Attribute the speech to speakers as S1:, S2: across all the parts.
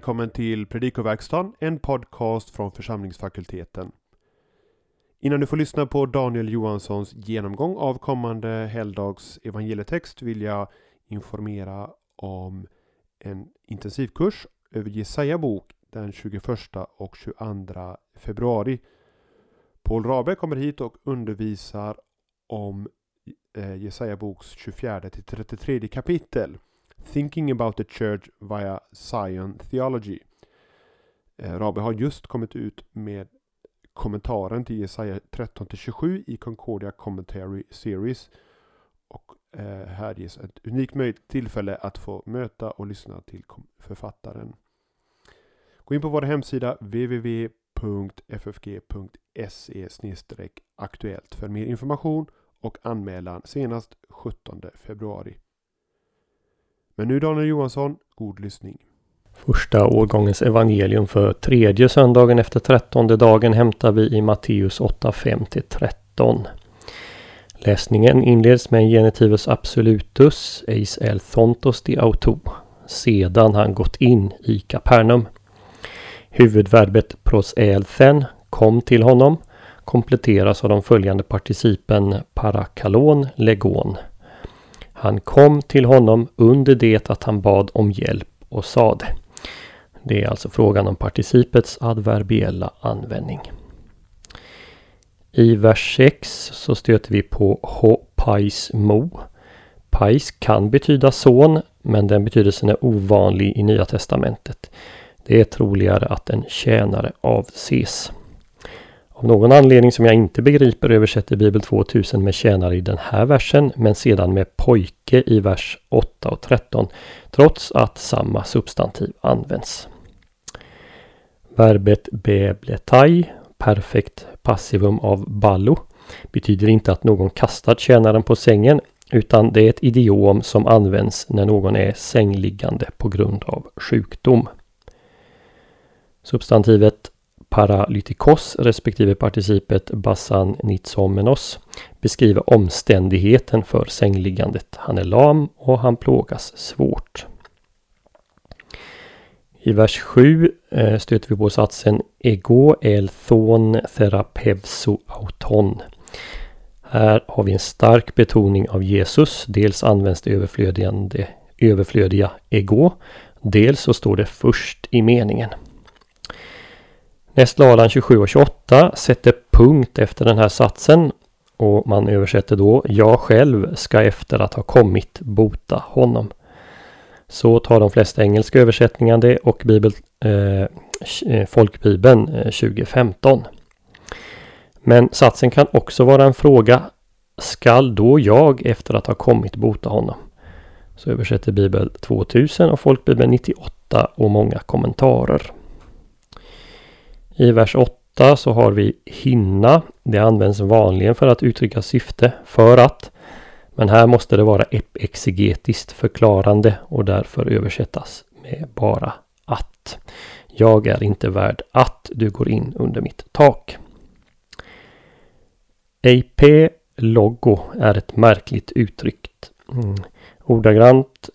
S1: välkommen till Predikoverkstan, en podcast från församlingsfakulteten. Innan du får lyssna på Daniel Johanssons genomgång av kommande helgdags evangelietext vill jag informera om en intensivkurs över Jesaja bok den 21 och 22 februari. Paul Rabe kommer hit och undervisar om eh, Jesaja boks 24 till 33 kapitel. Thinking about the church via Zion Theology. Eh, Rabe har just kommit ut med kommentaren till Jesaja 13-27 i Concordia Commentary Series. Och eh, här ges ett unikt möjligt tillfälle att få möta och lyssna till författaren. Gå in på vår hemsida www.ffg.se aktuellt för mer information och anmälan senast 17 februari. Men nu Daniel Johansson, god lyssning.
S2: Första årgångens evangelium för tredje söndagen efter trettonde dagen hämtar vi i Matteus 8, 5-13. Läsningen inleds med en genitivus absolutus, eis el thontos de auto, sedan han gått in i Kapernaum. Huvudverbet pros elthen, kom till honom, kompletteras av de följande participen parakalon, legon. Han kom till honom under det att han bad om hjälp och sade. Det är alltså frågan om participets adverbiella användning. I vers 6 så stöter vi på ho pais mo. Pais kan betyda son, men den betydelsen är ovanlig i Nya Testamentet. Det är troligare att en tjänare avses. Av någon anledning som jag inte begriper översätter Bibel 2000 med tjänare i den här versen men sedan med pojke i vers 8 och 13 trots att samma substantiv används. Verbet bebletai, perfekt passivum av ballo, betyder inte att någon kastar tjänaren på sängen utan det är ett idiom som används när någon är sängliggande på grund av sjukdom. Substantivet paralytikos respektive participet basan nitsomenos beskriver omständigheten för sängliggandet. Han är lam och han plågas svårt. I vers 7 eh, stöter vi på satsen Ego el thon therapevso auton. Här har vi en stark betoning av Jesus. Dels används det överflödiga ego. Dels så står det först i meningen. Nästladan 27 och 28 sätter punkt efter den här satsen och man översätter då Jag själv ska efter att ha kommit bota honom. Så tar de flesta engelska översättningar det och Bibel, eh, eh Folkbibeln eh, 2015. Men satsen kan också vara en fråga Skall då jag efter att ha kommit bota honom? Så översätter Bibel 2000 och Folkbibeln 98 och många kommentarer. I vers 8 så har vi hinna. Det används vanligen för att uttrycka syfte, för att. Men här måste det vara exegetiskt förklarande och därför översättas med bara att. Jag är inte värd att du går in under mitt tak. AP logo är ett märkligt uttryck. Mm. Ordagrant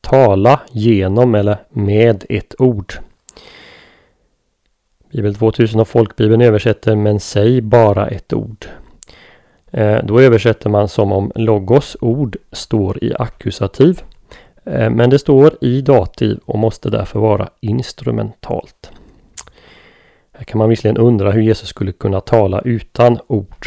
S2: tala genom eller med ett ord. Bibel 2000 och Folkbibeln översätter men säg bara ett ord. Eh, då översätter man som om logos ord står i ackusativ. Eh, men det står i dativ och måste därför vara instrumentalt. Här kan man visserligen undra hur Jesus skulle kunna tala utan ord.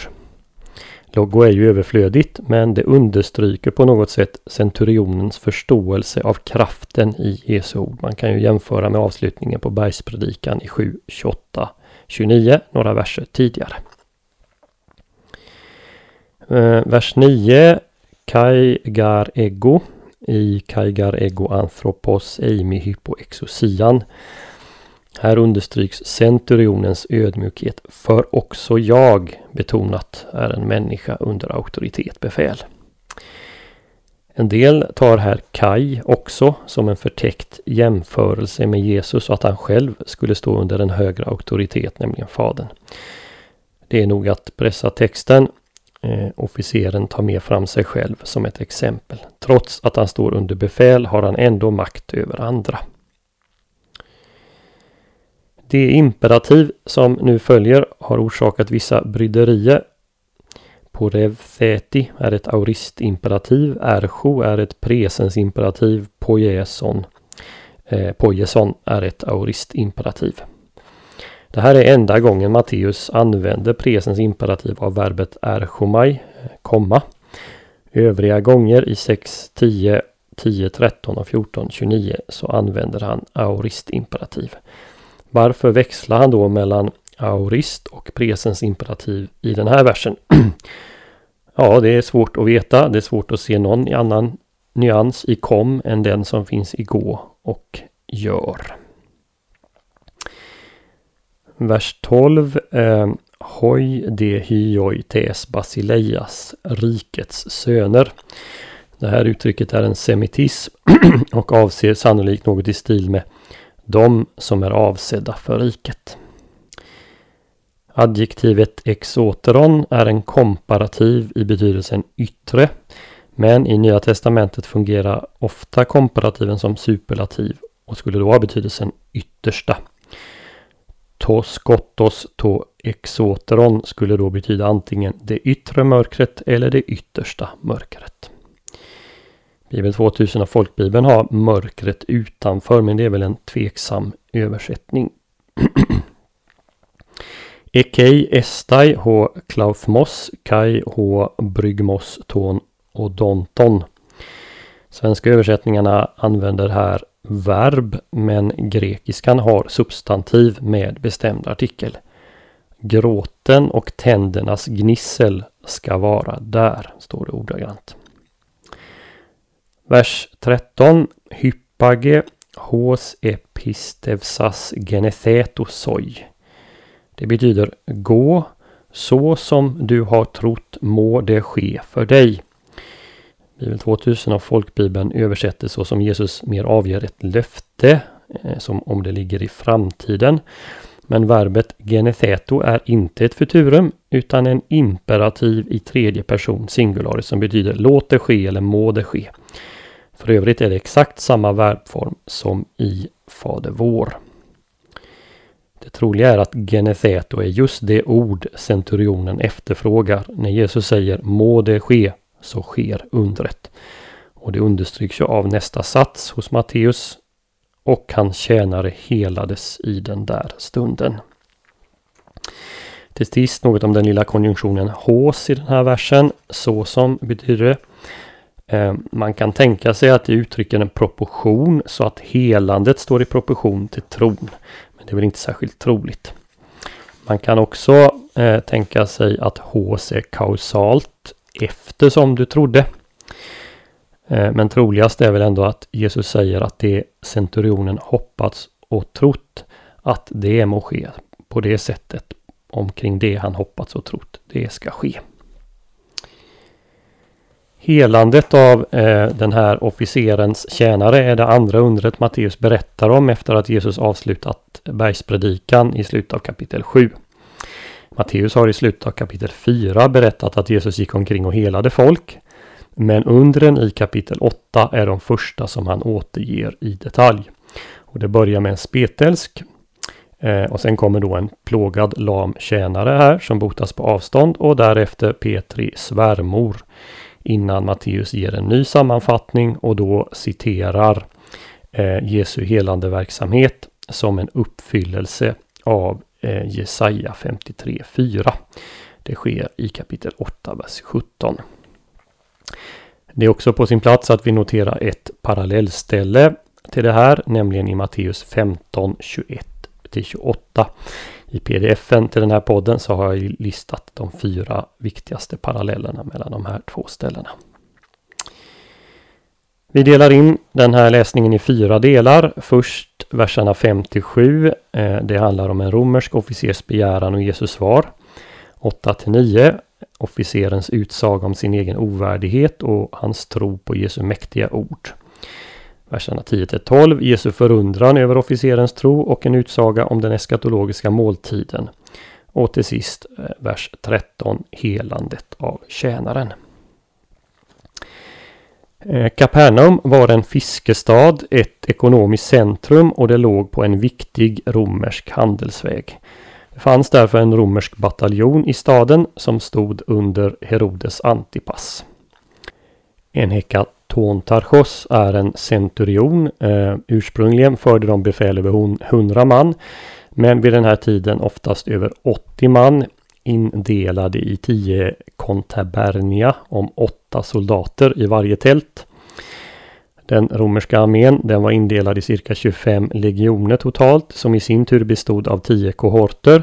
S2: Logo är ju överflödigt men det understryker på något sätt centurionens förståelse av kraften i Jesu ord. Man kan ju jämföra med avslutningen på bergspredikan i 7, 28, 29, några verser tidigare. Eh, vers 9 Kai gar ego i Kai gar ego anthropos eimi hypoexosian här understryks centurionens ödmjukhet. För också jag, betonat, är en människa under auktoritet befäl. En del tar här Kai också som en förtäckt jämförelse med Jesus och att han själv skulle stå under en högre auktoritet, nämligen Fadern. Det är nog att pressa texten. Eh, officeren tar med fram sig själv som ett exempel. Trots att han står under befäl har han ändå makt över andra. Det imperativ som nu följer har orsakat vissa bryderier. Porevtheti är ett auristimperativ. Ercho är ett presensimperativ. Poieson, eh, poieson är ett auristimperativ. Det här är enda gången Matteus använder presens imperativ av verbet erchomai, eh, komma. Övriga gånger i 6, 10, 10, 13 och 14, 29 så använder han auristimperativ. Varför växlar han då mellan aurist och presens imperativ i den här versen? ja, det är svårt att veta. Det är svårt att se någon annan nyans i kom än den som finns i gå och gör. Vers 12. Eh, Hoi de hyoi tes basileias, rikets söner. Det här uttrycket är en semitism och avser sannolikt något i stil med de som är avsedda för riket. Adjektivet exoteron är en komparativ i betydelsen yttre. Men i Nya Testamentet fungerar ofta komparativen som superlativ och skulle då ha betydelsen yttersta. To skottos to exoteron skulle då betyda antingen det yttre mörkret eller det yttersta mörkret. Bibel 2000 och folkbibeln har mörkret utanför men det är väl en tveksam översättning. Ekei estai h klaufmos kai h Bryggmos ton odonton. Svenska översättningarna använder här verb men grekiskan har substantiv med bestämd artikel. Gråten och tändernas gnissel ska vara där, står det ordagrant. Vers 13. Hyppage hos epistevsas genethetosoi. Det betyder gå så som du har trott må det ske för dig. Bibel 2000 och folkbibeln översätter så som Jesus mer avger ett löfte, eh, som om det ligger i framtiden. Men verbet genetheto är inte ett futurum utan en imperativ i tredje person singularis som betyder låt det ske eller må det ske. För övrigt är det exakt samma verbform som i Fader vår. Det troliga är att genetheto är just det ord centurionen efterfrågar när Jesus säger må det ske så sker undret. Och det understryks ju av nästa sats hos Matteus. Och hans tjänare helades i den där stunden. Till sist något om den lilla konjunktionen hås i den här versen. Så som betyder det. Eh, man kan tänka sig att det uttrycker en proportion så att helandet står i proportion till tron. Men det är väl inte särskilt troligt. Man kan också eh, tänka sig att hås är kausalt eftersom du trodde. Eh, men troligast är väl ändå att Jesus säger att det centurionen hoppats och trott att det må ske på det sättet omkring det han hoppats och trott det ska ske. Helandet av eh, den här officerens tjänare är det andra undret Matteus berättar om efter att Jesus avslutat bergspredikan i slutet av kapitel 7. Matteus har i slutet av kapitel 4 berättat att Jesus gick omkring och helade folk. Men undren i kapitel 8 är de första som han återger i detalj. Och Det börjar med en spetälsk. Eh, och sen kommer då en plågad lam tjänare här som botas på avstånd och därefter Petri svärmor. Innan Matteus ger en ny sammanfattning och då citerar eh, Jesu helande verksamhet som en uppfyllelse av eh, Jesaja 53.4. Det sker i kapitel 8, vers 17. Det är också på sin plats att vi noterar ett parallellställe till det här, nämligen i Matteus 15, 21 28. I pdfen till den här podden så har jag listat de fyra viktigaste parallellerna mellan de här två ställena. Vi delar in den här läsningen i fyra delar. Först verserna 5-7. Eh, det handlar om en romersk officers begäran och Jesus svar. 8-9. Officerens utsaga om sin egen ovärdighet och hans tro på Jesu mäktiga ord. Verserna 10-12, Jesu förundran över officerens tro och en utsaga om den eskatologiska måltiden. Och till sist eh, vers 13. Helandet av tjänaren. Eh, Kapernaum var en fiskestad, ett ekonomiskt centrum och det låg på en viktig romersk handelsväg. Det fanns därför en romersk bataljon i staden som stod under Herodes Antipas. En hekatontarchos är en centurion. Eh, ursprungligen förde de befäl över 100 man. Men vid den här tiden oftast över 80 man indelade i 10 kontabernia om 8 soldater i varje tält. Den romerska armén den var indelad i cirka 25 legioner totalt som i sin tur bestod av 10 kohorter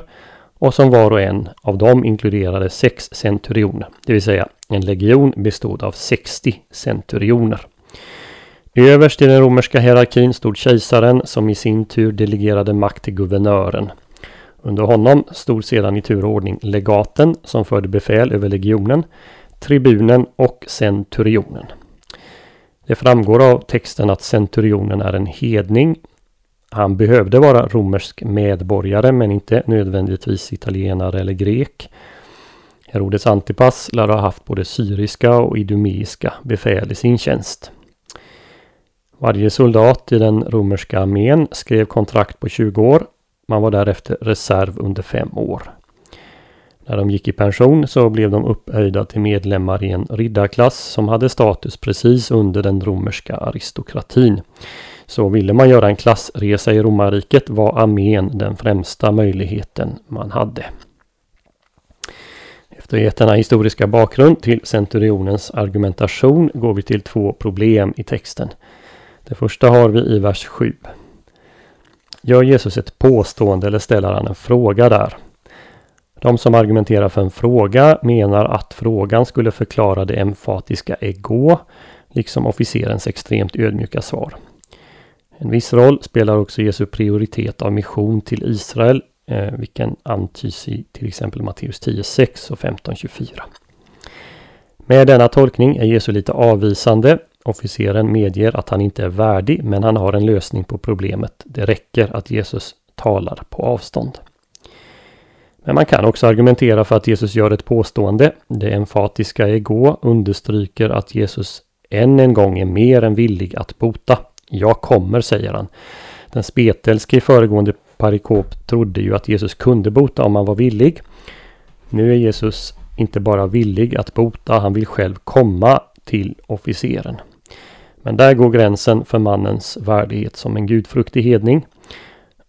S2: och som var och en av dem inkluderade sex centurioner. Det vill säga en legion bestod av 60 centurioner. Överst i den romerska hierarkin stod kejsaren som i sin tur delegerade makt till guvernören. Under honom stod sedan i tur och ordning legaten som förde befäl över legionen, tribunen och centurionen. Det framgår av texten att centurionen är en hedning. Han behövde vara romersk medborgare men inte nödvändigtvis italienare eller grek. Herodes Antipas lär ha haft både syriska och idumeiska befäl i sin tjänst. Varje soldat i den romerska armén skrev kontrakt på 20 år. Man var därefter reserv under fem år. När de gick i pension så blev de upphöjda till medlemmar i en riddarklass som hade status precis under den romerska aristokratin. Så ville man göra en klassresa i romarriket var armén den främsta möjligheten man hade. Efter att ha gett denna historiska bakgrund till centurionens argumentation går vi till två problem i texten. Det första har vi i vers 7. Gör Jesus ett påstående eller ställer han en fråga där? De som argumenterar för en fråga menar att frågan skulle förklara det emfatiska ego, liksom officerens extremt ödmjuka svar. En viss roll spelar också Jesu prioritet av mission till Israel, eh, vilken antyds i till exempel Matteus 10.6 och 15.24. Med denna tolkning är Jesu lite avvisande. Officeren medger att han inte är värdig, men han har en lösning på problemet. Det räcker att Jesus talar på avstånd. Men man kan också argumentera för att Jesus gör ett påstående. Det emfatiska ego understryker att Jesus än en gång är mer än villig att bota. Jag kommer, säger han. Den spetälske i föregående parikop trodde ju att Jesus kunde bota om han var villig. Nu är Jesus inte bara villig att bota, han vill själv komma till officeren. Men där går gränsen för mannens värdighet som en gudfruktig hedning.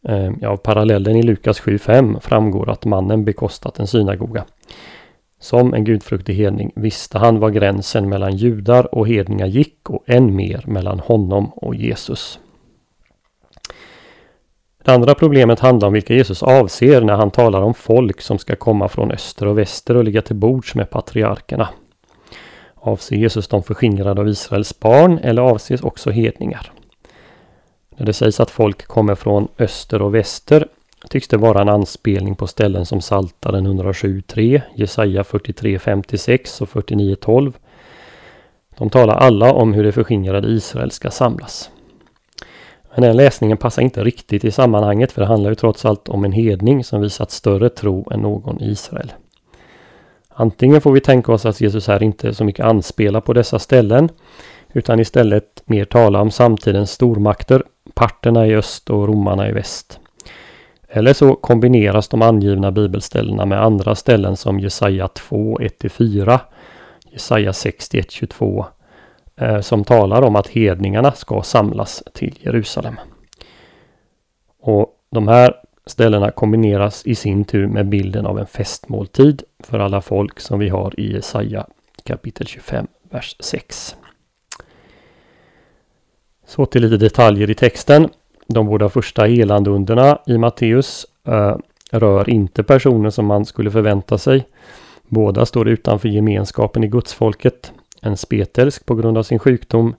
S2: Eh, ja, av parallellen i Lukas 7.5 framgår att mannen bekostat en synagoga. Som en gudfruktig hedning visste han var gränsen mellan judar och hedningar gick och än mer mellan honom och Jesus. Det andra problemet handlar om vilka Jesus avser när han talar om folk som ska komma från öster och väster och ligga till bords med patriarkerna. Avser Jesus de förskingrade av Israels barn eller avses också hedningar? När det sägs att folk kommer från öster och väster tycks det vara en anspelning på ställen som Saltaren 107.3, Jesaja 43.56 och 49.12. De talar alla om hur det förskingrade Israel ska samlas. Men den läsningen passar inte riktigt i sammanhanget för det handlar ju trots allt om en hedning som visat större tro än någon i Israel. Antingen får vi tänka oss att Jesus här inte så mycket anspelar på dessa ställen utan istället mer tala om samtidens stormakter parterna i öst och romarna i väst. Eller så kombineras de angivna bibelställena med andra ställen som Jesaja 2, 1-4, Jesaja 61, 22 eh, som talar om att hedningarna ska samlas till Jerusalem. Och de här ställena kombineras i sin tur med bilden av en festmåltid för alla folk som vi har i Jesaja kapitel 25, vers 6. Så till lite detaljer i texten. De båda första helandunderna i Matteus eh, rör inte personer som man skulle förvänta sig. Båda står utanför gemenskapen i gudsfolket. En spetälsk på grund av sin sjukdom,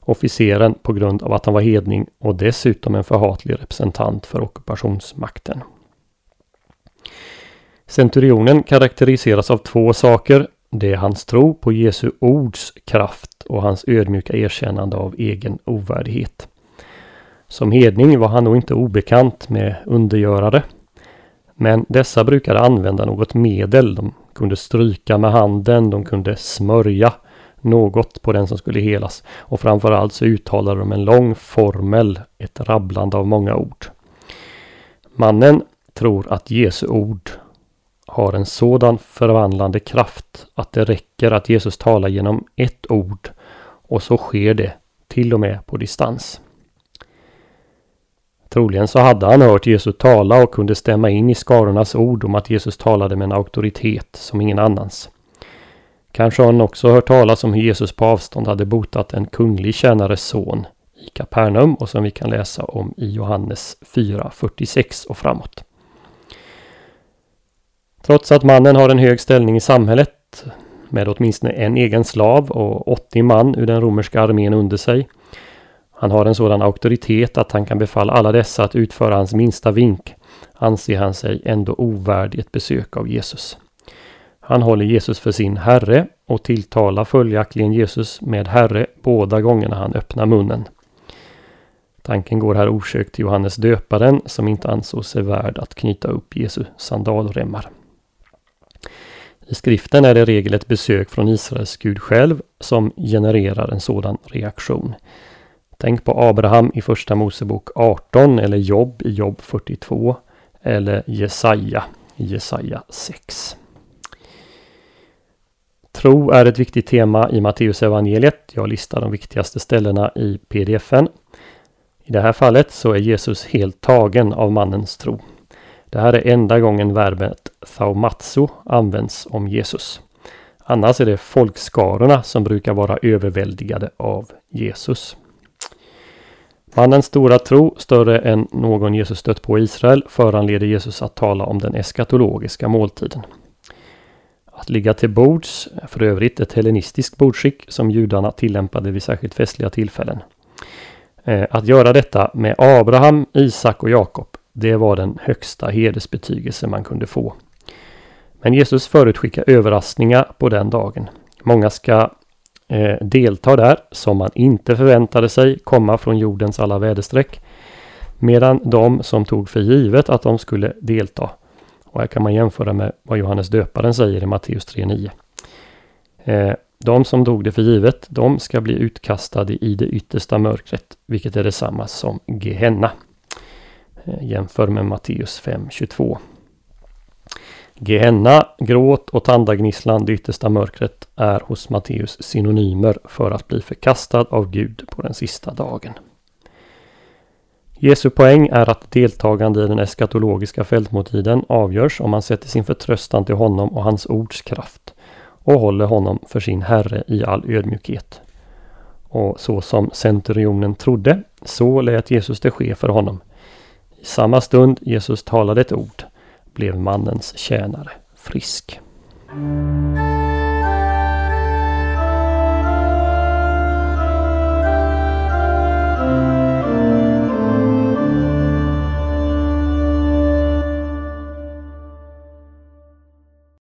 S2: officeren på grund av att han var hedning och dessutom en förhatlig representant för ockupationsmakten. Centurionen karaktäriseras av två saker. Det är hans tro på Jesu ords kraft och hans ödmjuka erkännande av egen ovärdighet. Som hedning var han nog inte obekant med undergörare. Men dessa brukade använda något medel. De kunde stryka med handen, de kunde smörja något på den som skulle helas. Och framförallt så uttalade de en lång formel, ett rabblande av många ord. Mannen tror att Jesu ord har en sådan förvandlande kraft att det räcker att Jesus talar genom ett ord och så sker det till och med på distans. Troligen så hade han hört Jesus tala och kunde stämma in i skarornas ord om att Jesus talade med en auktoritet som ingen annans. Kanske har han också hört talas om hur Jesus på avstånd hade botat en kunglig tjänares son i Kapernaum och som vi kan läsa om i Johannes 4.46 och framåt. Trots att mannen har en hög ställning i samhället med åtminstone en egen slav och 80 man ur den romerska armén under sig. Han har en sådan auktoritet att han kan befalla alla dessa att utföra hans minsta vink anser han sig ändå ovärdig ett besök av Jesus. Han håller Jesus för sin Herre och tilltalar följaktligen Jesus med Herre båda gångerna han öppnar munnen. Tanken går här osökt till Johannes döparen som inte ansåg sig värd att knyta upp Jesu sandalremmar. I skriften är det regel ett besök från Israels Gud själv som genererar en sådan reaktion. Tänk på Abraham i Första Mosebok 18 eller Jobb i Jobb 42 eller Jesaja i Jesaja 6. Tro är ett viktigt tema i Matteus evangeliet. Jag listar de viktigaste ställena i pdfen. I det här fallet så är Jesus helt tagen av mannens tro. Det här är enda gången verbet thaumatso används om Jesus. Annars är det folkskarorna som brukar vara överväldigade av Jesus. Mannens stora tro, större än någon Jesus stött på i Israel, föranleder Jesus att tala om den eskatologiska måltiden. Att ligga till bords är för övrigt ett hellenistiskt bordskick som judarna tillämpade vid särskilt festliga tillfällen. Eh, att göra detta med Abraham, Isak och Jakob, det var den högsta hedersbetygelse man kunde få. Men Jesus förutskickar överraskningar på den dagen. Många ska eh, delta där som man inte förväntade sig komma från jordens alla väderstreck. Medan de som tog för givet att de skulle delta. Och här kan man jämföra med vad Johannes döparen säger i Matteus 3.9. Eh, de som tog det för givet, de ska bli utkastade i det yttersta mörkret, vilket är detsamma som Gehenna. Eh, jämför med Matteus 5.22. Gehenna, gråt och tandagnisslan, det yttersta mörkret, är hos Matteus synonymer för att bli förkastad av Gud på den sista dagen. Jesu poäng är att deltagande i den eskatologiska fältmåltiden avgörs om man sätter sin förtröstan till honom och hans ords kraft och håller honom för sin Herre i all ödmjukhet. Och så som centurionen trodde, så lät Jesus det ske för honom. I samma stund Jesus talade ett ord blev mannens tjänare frisk.